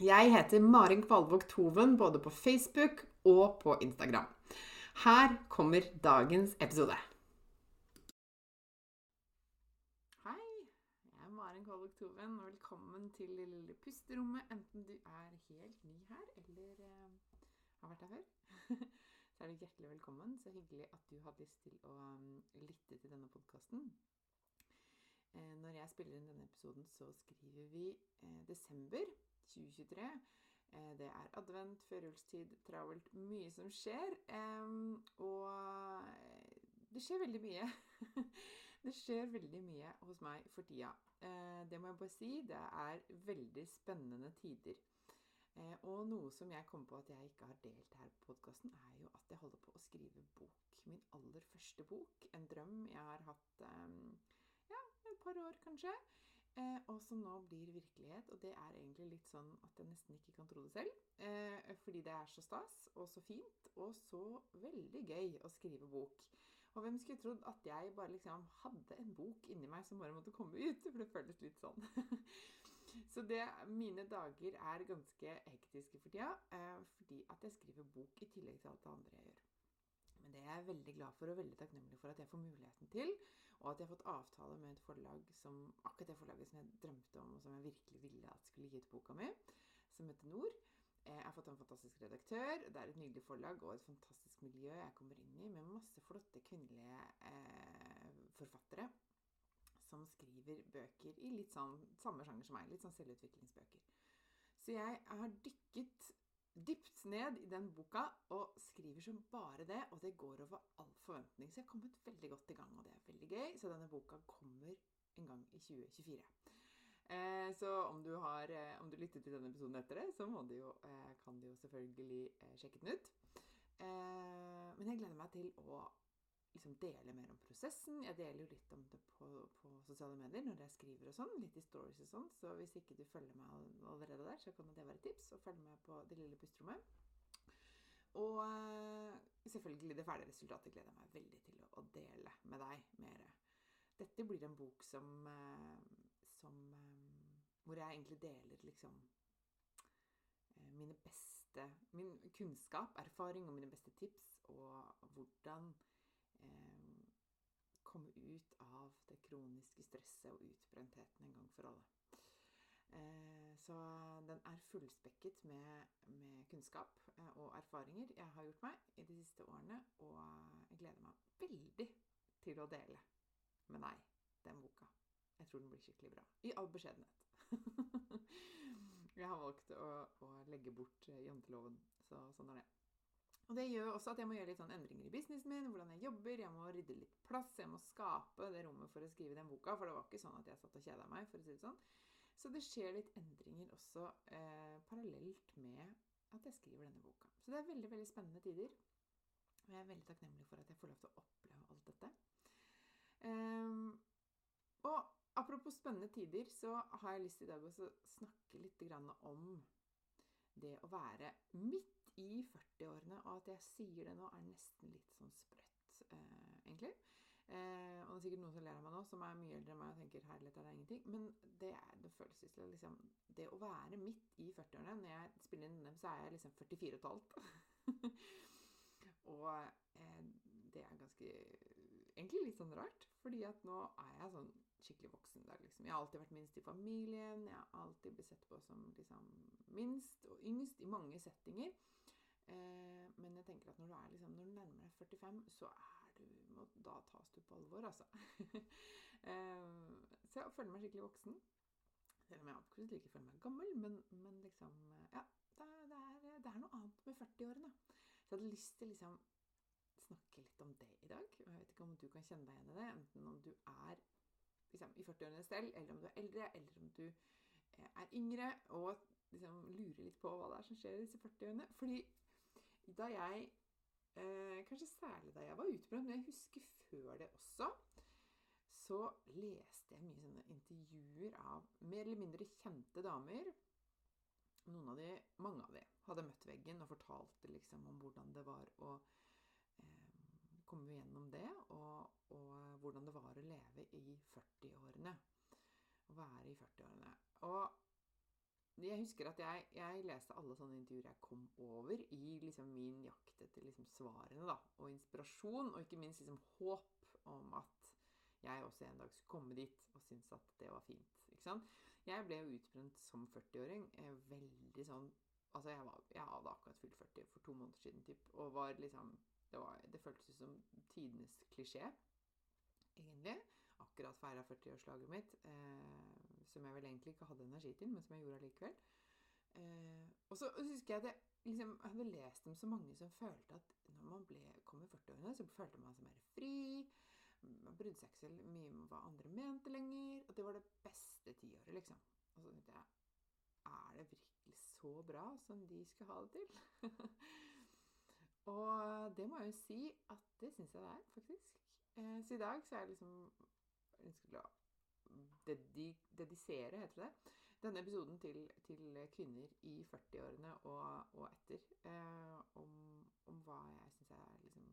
Jeg heter Marin Kvalvåg Toven både på Facebook og på Instagram. Her kommer dagens episode. Hei, jeg er Marin Kvalvåg Toven, og velkommen til det lille pusterommet. Enten du er helt ny her, eller uh, har vært her før. så er du hjertelig velkommen. Så hyggelig at du hadde lyst til å um, lytte til denne podkasten. Uh, når jeg spiller inn denne episoden, så skriver vi uh, desember. 2023. Eh, det er advent, førjulstid, travelt, mye som skjer. Og det skjer veldig mye. Det skjer veldig mye hos meg for tida. Eh, det må jeg bare si. Det er veldig spennende tider. Eh, og noe som jeg kom på at jeg ikke har delt her på podkasten, er jo at jeg holder på å skrive bok. Min aller første bok. En drøm jeg har hatt ja, et par år, kanskje. Eh, og som nå blir virkelighet. Og det er egentlig litt sånn at jeg nesten ikke kan tro det selv. Eh, fordi det er så stas og så fint og så veldig gøy å skrive bok. Og hvem skulle trodd at jeg bare liksom hadde en bok inni meg som bare måtte komme ut? For det føles litt sånn. så det, mine dager er ganske hektiske for tida. Eh, fordi at jeg skriver bok i tillegg til alt det andre jeg gjør. Men det er jeg veldig glad for og veldig takknemlig for at jeg får muligheten til. Og at jeg har fått avtale med et forlag som akkurat det forlaget som jeg drømte om, og som jeg virkelig ville at skulle gi ut boka mi, som heter Nord. Jeg har fått en fantastisk redaktør. Det er et nydelig forlag og et fantastisk miljø jeg kommer inn i, med masse flotte kvinnelige eh, forfattere som skriver bøker i litt sånn samme sjanger som meg. Litt sånn selvutviklingsbøker. Så jeg har dykket dypt ned i den boka og skriver som bare det. Og det går over all forventning. Så jeg har kommet veldig godt i gang, og det er gøy. Så denne boka kommer en gang i 2024. Eh, så om du, har, eh, om du lytter til denne episoden etter det, så du jo, eh, kan du jo selvfølgelig eh, sjekke den ut. Eh, men jeg gleder meg til å liksom dele mer om prosessen. Jeg deler jo litt om det på, på, sosiale medier når jeg skriver og sånn. Litt i stories og sånn. Så hvis ikke du følger meg allerede der, så kan det være et tips. å følge med på Det lille pusterommet. Og uh, selvfølgelig det ferdige resultatet gleder jeg meg veldig til å, å dele med deg mer. Dette blir en bok som, uh, som um, Hvor jeg egentlig deler liksom mine beste Min kunnskap, erfaring og mine beste tips, og hvordan eh, komme ut av det kroniske stresset og utbrentheten en gang for alle. Eh, så den er fullspekket med, med kunnskap eh, og erfaringer jeg har gjort meg i de siste årene, og jeg gleder meg veldig til å dele med deg den boka. Jeg tror den blir skikkelig bra. I all beskjedenhet. jeg har valgt å, å legge bort janteloven, så sånn er det. Og det gjør også at jeg må gjøre litt sånn endringer i businessen min, hvordan jeg jobber. Jeg må rydde litt plass, jeg må skape det rommet for å skrive den boka. For det var ikke sånn at jeg satt og kjeda meg, for å si det sånn. Så det skjer litt endringer også eh, parallelt med at jeg skriver denne boka. Så det er veldig, veldig spennende tider. Og jeg er veldig takknemlig for at jeg får lov til å oppleve alt dette. Eh, og apropos spennende tider, så har jeg lyst til i dag å snakke litt om det å være midt i 40-årene, og at jeg sier det nå, er nesten litt sånn sprøtt, eh, egentlig. Eh, og det er sikkert noen som ler av meg nå, som er mye eldre enn meg og tenker herlighet, er det ingenting. Men det, er, det føles liksom Det å være midt i 40-årene Når jeg spiller inn dem, så er jeg liksom 44 15. og eh, det er ganske Egentlig litt sånn rart, fordi at nå er jeg sånn skikkelig voksen dag, liksom. Jeg har alltid vært minst i familien. Jeg har alltid blitt sett på som liksom minst og yngst i mange settinger. Eh, men jeg tenker at når du er liksom, når du nærmer deg 45, så må, Da tas du på alvor, altså. eh, så jeg føler meg skikkelig voksen. Selv om jeg absolutt ikke føler meg gammel, men, men liksom Ja, det, er, det er, noe annet med 40-årene. Så jeg hadde lyst til liksom snakke litt om det i dag. Og jeg vet ikke om du kan kjenne deg igjen i det. Enten om du er liksom, i 40-årene selv, eller om du er eldre, eller om du eh, er yngre og liksom lurer litt på hva det er som skjer i disse 40-årene. Fordi da jeg eh, Kanskje særlig da jeg var utbrent, men jeg husker før det også. Så leste jeg mye sånne intervjuer av mer eller mindre kjente damer. Noen av de, mange av de, hadde møtt veggen og fortalte liksom om hvordan det var å eh, komme gjennom det, og, og, hvordan det var å leve i 40-årene. Å være i 40-årene. Og jeg husker at jeg, jeg, leste alle sånne intervjuer jeg kom over i liksom min jakt etter liksom svarene da, og inspirasjon, og ikke minst liksom håp om at jeg også en dag skulle komme dit og synes at det var fint. ikke sant? Jeg ble jo utbrent som 40-åring. Veldig sånn Altså, jeg, var, jeg hadde akkurat fylt 40 for to måneder siden, typ, og var liksom Det, var, det føltes som tidenes klisjé, egentlig. Akkurat feira 40-årslaget mitt. Eh, som jeg vel egentlig ikke hadde energi til, men som jeg gjorde allikevel. Eh, og så husker jeg at jeg, liksom, hadde lest om så mange som følte at når man ble, kom i 40-årene, så følte man seg mer fri. Man brydde seg ikke så mye om hva andre mente lenger. At det var det beste tiåret, liksom. Og så tenkte jeg Er det virkelig så bra som de skal ha det til? og det må jeg jo si at det syns jeg det er, faktisk. Eh, så i dag så er jeg liksom ønsker å dedisere, heter det, denne episoden til, til kvinner i 40-årene og, og, etter. Eh, om, om, hva jeg syns jeg liksom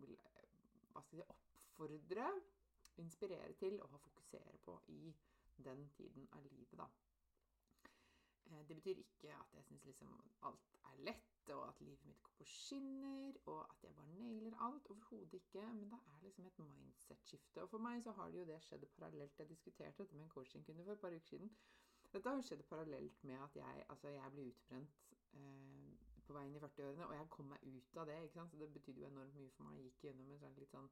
vil hva skal jeg si, oppfordre, inspirere til og fokusere på i den tiden av livet, da. Eh, det betyr ikke at jeg syns liksom alt er lett, og at livet mitt går på skinner, og at jeg bare nailer alt. Overhodet ikke. Men det er liksom et mindset-skifte. Og for meg så har det jo det skjedd parallelt. Jeg diskuterte dette med en coachingkunde for et par uker siden. Dette har skjedd parallelt med at jeg, altså jeg ble utbrent eh, på veien i 40-årene, og jeg kom meg ut av det. ikke sant? Så det betydde jo enormt mye for meg. Jeg gikk gjennom en sånn litt sånn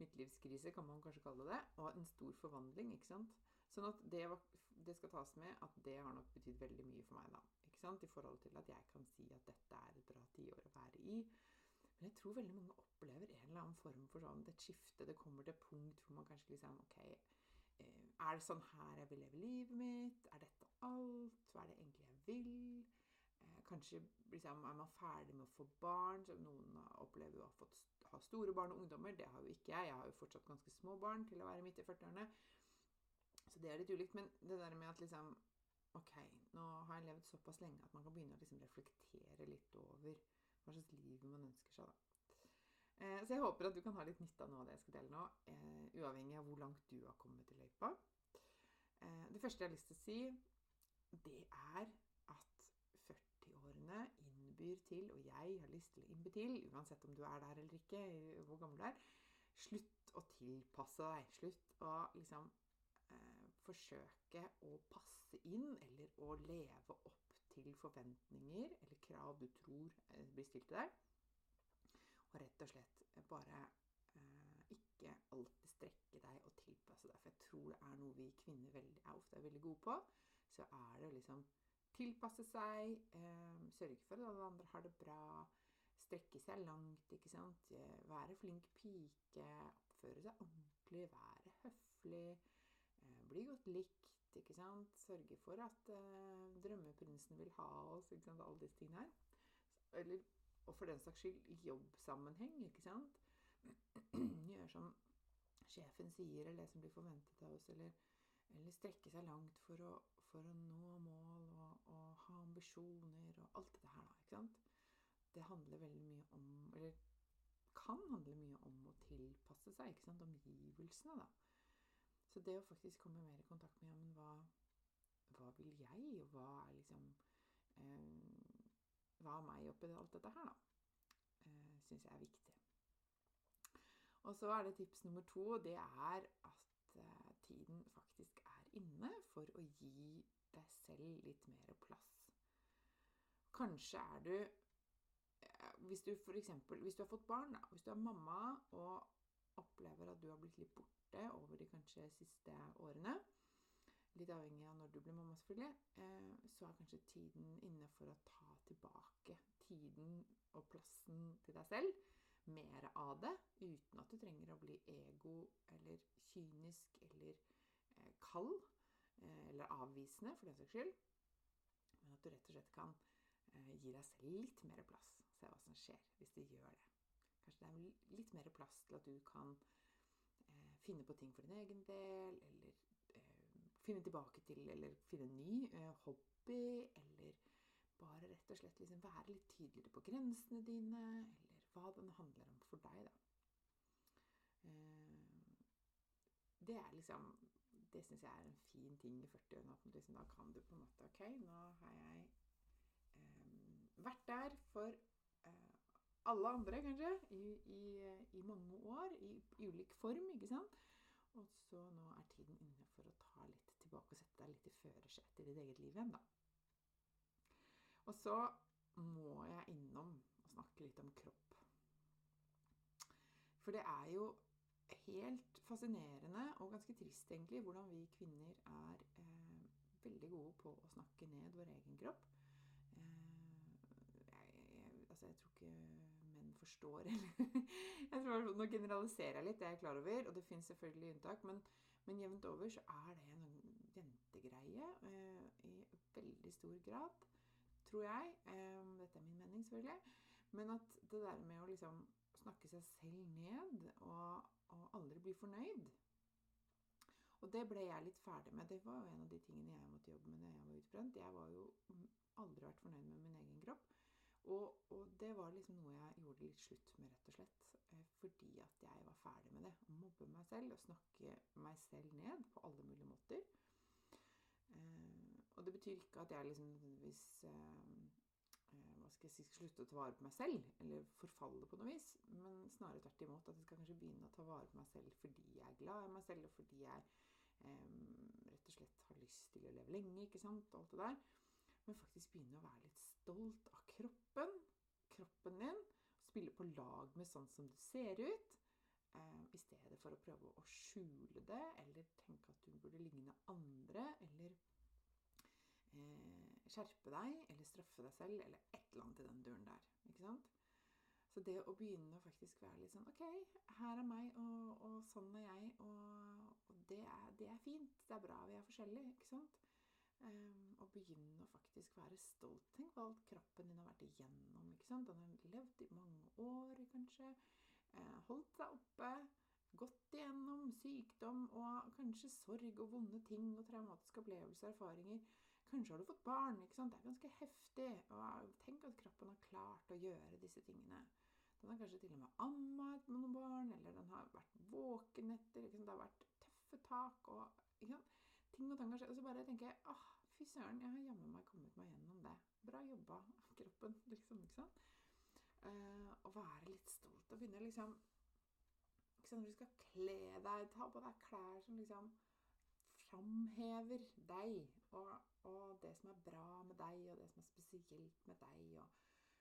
midtlivskrise, kan man kanskje kalle det, og en stor forvandling. ikke sant? Sånn at det, var, det skal tas med at det har nok betydd veldig mye for meg, da sant? i forhold til at jeg kan si at dette er et bra tiår å være i. Men jeg tror veldig mange opplever en eller annen form for sånn et skifte. Det kommer til et punkt hvor man kanskje liksom Ok, eh, er det sånn her jeg vil leve livet mitt? Er dette alt? Hva er det egentlig jeg vil? Eh, kanskje liksom, er man ferdig med å få barn. som noen opplever å ha store barn og ungdommer. Det har jo ikke jeg. Jeg har jo fortsatt ganske små barn til å være midt i 40-årene. Det er litt ulikt. Men det der med at liksom Ok, nå har jeg levd såpass lenge at man kan begynne å liksom reflektere litt over hva slags liv man ønsker seg. da. Eh, så jeg håper at du kan ha litt nytte av noe av det jeg skal dele nå, eh, uavhengig av hvor langt du har kommet i løypa. Eh, det første jeg har lyst til å si, det er at 40-årene innbyr til, og jeg har lyst til å innby til, uansett om du er der eller ikke, hvor gammel du er, slutt å tilpasse deg. Slutt å liksom forsøke å passe inn eller å leve opp til forventninger eller krav du tror eh, blir stilt til deg. Og rett og slett bare eh, ikke alltid strekke deg og tilpasse deg. For jeg tror det er noe vi kvinner veldig, er ofte er veldig gode på. Så er det liksom tilpasse seg, eh, sørge for at alle andre har det bra, strekke seg langt, ikke sant. Være flink pike, oppføre seg ordentlig, være høflig bli godt likt, ikke sant. Sørge for at eh, drømmeprinsen vil ha oss, ikke sant. Alle disse tingene her. Eller, og for den saks skyld i jobbsammenheng, ikke sant. Gjøre som sjefen sier, eller det som blir forventet av oss, eller, eller strekke seg langt for å, for å nå mål og, og, ha ambisjoner og alt dette her, da. ikke sant? Det handler veldig mye om Eller kan handle mye om å tilpasse seg, ikke sant, omgivelsene, da. Så det å faktisk komme mer i kontakt med ja, men hva, hva vil jeg, og hva er liksom eh, Hva er meg oppi alt dette her, da? Eh, Syns jeg er viktig. Og så er det tips nummer to, det er at eh, tiden faktisk er inne for å gi deg selv litt mer plass. Kanskje er du eh, Hvis du eksempel, hvis du har fått barn, da, hvis du er mamma og opplever at du har blitt litt borte over de kanskje siste årene, litt avhengig av når du blir mamma, selvfølgelig, eh, så er kanskje tiden inne for å ta tilbake tiden og plassen til deg selv mer av det, uten at du trenger å bli ego eller kynisk eller eh, kald eh, eller avvisende, for den saks skyld. Men at du rett og slett kan gi deg selv litt mer plass. Se hva som skjer hvis du gjør det. Kanskje det er litt mer plass til at du kan eh, finne på ting for din egen del, eller eh, finne tilbake til, eller finne en ny eh, hobby, eller bare rett og slett liksom være litt tydeligere på grensene dine, eller hva den handler om for deg, da. Eh, det er liksom Det syns jeg er en fin ting i 40-årene. At liksom, da kan du på en måte OK, nå har jeg eh, vært der for alle andre, kanskje, i, i, i mange år, i, i, ulik form, ikke sant? Og så nå er tiden inne for å ta litt tilbake og sette deg litt i førersetet i ditt eget liv igjen, da. Og så må jeg innom og snakke litt om kropp. For det er jo helt fascinerende og ganske trist, egentlig, hvordan vi kvinner er eh, veldig gode på å snakke ned vår egen kropp. Eh, jeg, jeg, altså, jeg tror ikke forstår eller jeg tror Nå generaliserer jeg litt, det er jeg klar over, og det fins selvfølgelig unntak. Men, men, jevnt over så er det en jentegreie eh, i veldig stor grad, tror jeg. Eh, dette er min mening, selvfølgelig. Men at det der med å liksom snakke seg selv ned og, og, aldri bli fornøyd. Og det ble jeg litt ferdig med. Det var jo en av de tingene jeg måtte jobbe med når jeg var utbrent. Jeg var jo aldri vært fornøyd med min egen kropp. Og, og, det var liksom noe jeg gjorde litt slutt med, rett og slett. Eh, fordi at jeg var ferdig med det. Å mobbe meg selv og snakke meg selv ned på alle mulige måter. Eh, og det betyr ikke at jeg liksom nødvendigvis eh, hva skal jeg si, skal slutte å ta vare på meg selv, eller forfalle på noe vis. Men snarere tvert imot at jeg skal kanskje begynne å ta vare på meg selv fordi jeg er glad i meg selv, og fordi jeg eh, rett og slett har lyst til å leve lenge, ikke sant, alt det der. Men faktisk begynne å være litt stolt av kroppen, kroppen din. Spille på lag med sånn som du ser ut. Eh, I stedet for å prøve å skjule det, eller tenke at du burde ligne andre, eller eh, skjerpe deg eller straffe deg selv eller et eller annet i den duren der. ikke sant? Så det å begynne å faktisk være litt sånn OK, her er meg, og, og sånn er jeg, og, og det, er, det, er, fint. Det er bra vi er forskjellige, ikke sant? Um, og begynne å faktisk være stolt. Tenk hva alt kroppen din har vært igjennom. ikke sant? Den har levd i mange år, kanskje. Eh, holdt seg oppe. Gått igjennom sykdom og kanskje sorg og vonde ting og traumatiske opplevelser og erfaringer. Kanskje har du fått barn. ikke sant? Det er ganske heftig. Og tenk at kroppen har klart å gjøre disse tingene. Den har kanskje til og med amma noen barn, eller den har vært våken etter. ikke sant? Det har vært tøffe tak og ikke sant? Ting og tang Og så bare tenker jeg åh, fy søren, jeg har jammen meg kommet meg gjennom det. Bra jobba, kroppen, liksom. ikke sant? Uh, å være litt stolt og begynne liksom ikke sant, Når du skal kle deg, ta på deg klær som liksom framhever deg og, og, det som er bra med deg, og det som er spesielt med deg. Og,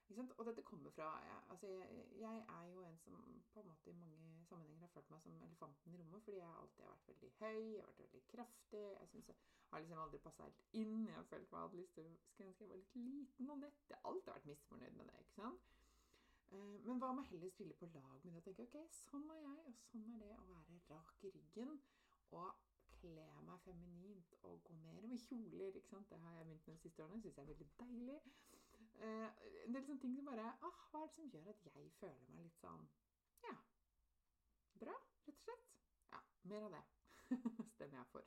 og dette kommer fra altså jeg, jeg, er jo en som på en måte i mange sammenhenger har følt meg som elefanten i rommet, fordi jeg alltid har vært veldig høy, jeg har vært veldig kraftig. Jeg synes jeg har liksom aldri passa helt inn. Jeg har følt meg hadde lyst til skulle ønske jeg var litt liten og nett. Jeg har alltid vært misfornøyd med det. ikke sant? Eh, men hva med heller spille på lag med det og tenke ok, sånn er jeg, og sånn er det å være rak i ryggen. Og kle meg feminint og gå mer med kjoler. ikke sant? Det har jeg begynt med de siste årene. Syns jeg er veldig deilig. En del sånne ting som bare ah, Hva er det som gjør at jeg føler meg litt sånn Ja, bra, rett og slett. Ja, mer av det stemmer jeg for.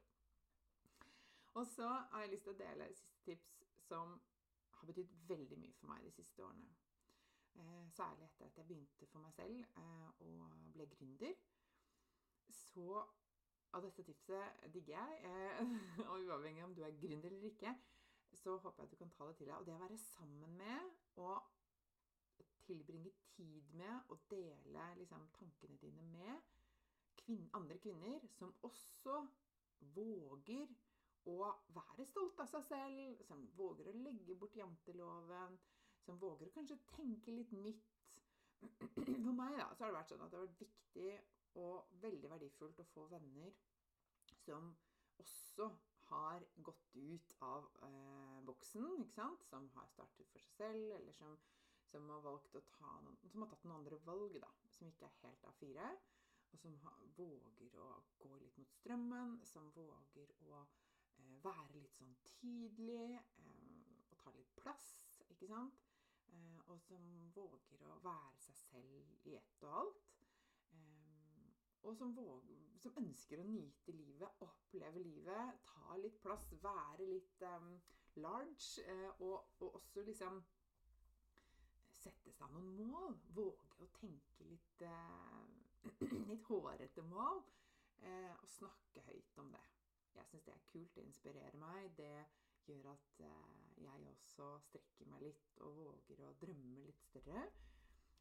Og så har jeg lyst til å dele siste tips som har betydd veldig mye for meg de siste årene. eh, særlig etter at jeg begynte for meg selv eh, og ble gründer, så av dette tipset digger jeg. Eh, og uavhengig om du er gründer eller ikke, så håper jeg at du kan ta det til deg. Og det å være sammen med og tilbringe tid med og dele liksom, tankene dine med kvin andre kvinner som også våger å være stolt av seg selv, som våger å legge bort janteloven, som våger å kanskje tenke litt nytt. For meg da, så har det vært sånn at det har vært viktig og veldig verdifullt å få venner som også har gått ut av eh, boksen, som har startet for seg selv, eller som, som, har valgt å ta noen, som har tatt noen andre valg, da, som ikke er helt A4. Og som har, våger å gå litt mot strømmen, som våger å eh, være litt sånn tydelig eh, og ta litt plass, ikke sant? Eh, og som våger å være seg selv i ett og alt. Eh, og som, våger, som, ønsker å nyte livet, oppleve livet, ta litt plass, være litt um, large. Eh, og, og, også liksom sette seg noen mål. Våge å tenke litt, uh, litt hårete mål. uh, og snakke høyt om det. Jeg syns det er kult. Det inspirerer meg. Det gjør at uh, jeg også strekker meg litt og våger å drømme litt større.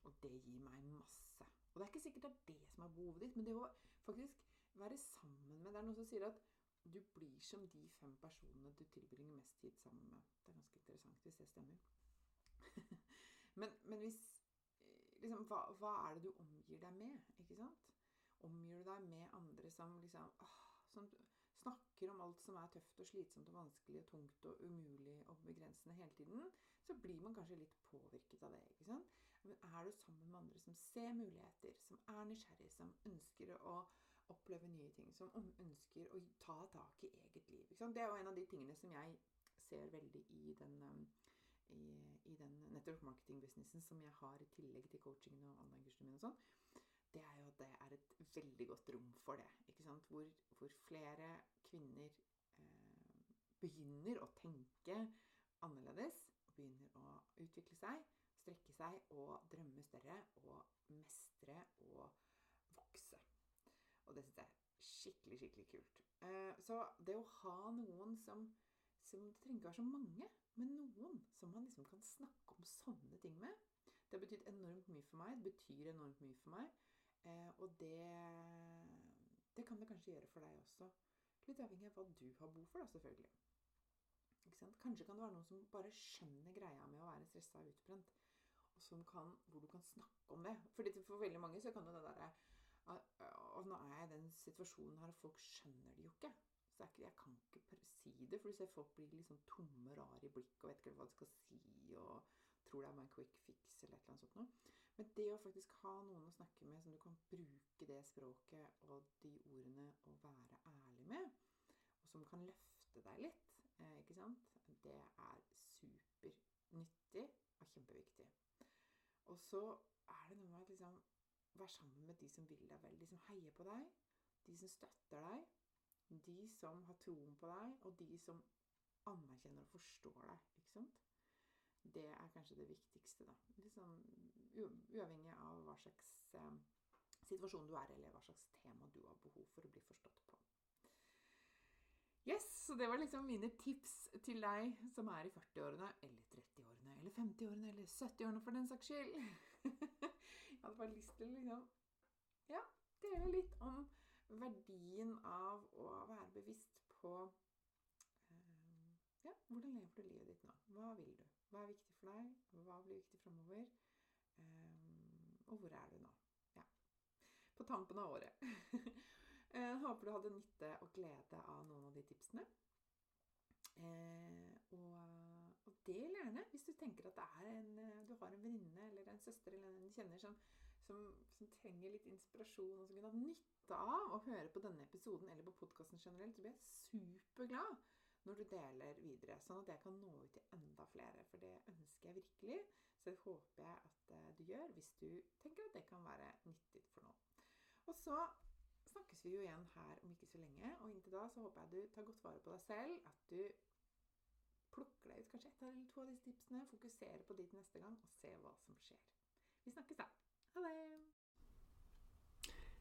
Og det gir meg masse. Og det er ikke sikkert det er det som er behovet ditt, men det å faktisk være sammen med Det er noen som sier at du blir som de fem personene du tilbringer mest tid sammen med. Det er ganske interessant hvis det stemmer. men, men, hvis liksom, hva, hva, er det du omgir deg med? Ikke sant? Omgir du deg med andre som liksom åh, som snakker om alt som er tøft og slitsomt og vanskelig og tungt og umulig og begrensende hele tiden, så blir man kanskje litt påvirket av det. ikke sant? Men er du sammen med andre som ser muligheter, som er nysgjerrig, som ønsker å oppleve nye ting, som ønsker å ta tak i eget liv Det er jo en av de tingene som jeg ser veldig i den, um, i, i den network marketing-businessen som jeg har i tillegg til coachingen og online-kursene mine og sånn. Det er jo at det er et veldig godt rom for det. ikke sant? Hvor, hvor flere kvinner eh, begynner å tenke annerledes begynner å utvikle seg strekke seg og drømme større og mestre og vokse. Og det syns jeg er skikkelig, skikkelig kult. Eh, så det å ha noen som, som Det trenger ikke være så mange, men noen som man liksom kan snakke om sånne ting med, det har betydd enormt mye for meg. Det betyr enormt mye for meg. Eh, og det, det kan det kanskje gjøre for deg også. Litt avhengig av hva du har behov for, da, selvfølgelig. Kanskje kan det være noen som bare skjønner greia med å være stressa og utbrent Og som kan, hvor du kan snakke om det. Fordi For veldig mange så kan jo det derre Og nå er jeg i den situasjonen her, og folk skjønner det jo ikke. Så jeg, jeg kan ikke si det, for du ser folk blir liksom tomme, rare i blikket og vet ikke hva de skal si, og tror det er bare en quick fix eller et eller annet sånt noe. Men det å faktisk ha noen å snakke med som du kan bruke det språket og de ordene og være ærlig med, og som kan løfte deg litt, eh, ikke sant, det er supernyttig og kjempeviktig. Og så er det noe med at liksom være sammen med de som vil deg vel. De som heier på deg, de som støtter deg, de som har troen på deg, og de som anerkjenner og forstår deg. ikke sant? Det er kanskje det viktigste, da. Liksom, uavhengig av hva slags eh, situasjon du er i, eller hva slags tema du har behov for å bli forstått på. Yes, så det var liksom mine tips til deg som er i 40-årene, eller 30-årene, eller 50-årene, eller 70-årene for den saks skyld. hadde bare lyst til å liksom Ja, dele litt om verdien av å være bevisst på eh, Ja, hvordan lever du livet ditt nå? Hva vil du? Hva er viktig for deg? Hva blir viktig framover? Eh, og hvor er du nå? Ja. På tampen av året. Jeg eh, håper du hadde nytte og glede av noen av de tipsene. Eh, og, del gjerne hvis du tenker at en, eh, du har en venninne eller en søster eller en kjenner som, som, som, trenger litt inspirasjon, og som kunne hatt nytte av å høre på denne episoden eller på podkasten generelt, så blir jeg superglad når du deler videre, sånn at jeg kan nå ut til enda flere. For det ønsker jeg virkelig. Så det håper jeg at eh, du gjør hvis du tenker at det kan være nyttig for noen. Og så snakkes vi jo igjen her om ikke så lenge. Og inntil da så håper jeg du tar godt vare på deg selv. At du plukker deg ut kanskje ett eller to av disse tipsene, fokuserer på ditt neste gang og se hva som skjer. Vi snakkes da. Ha det.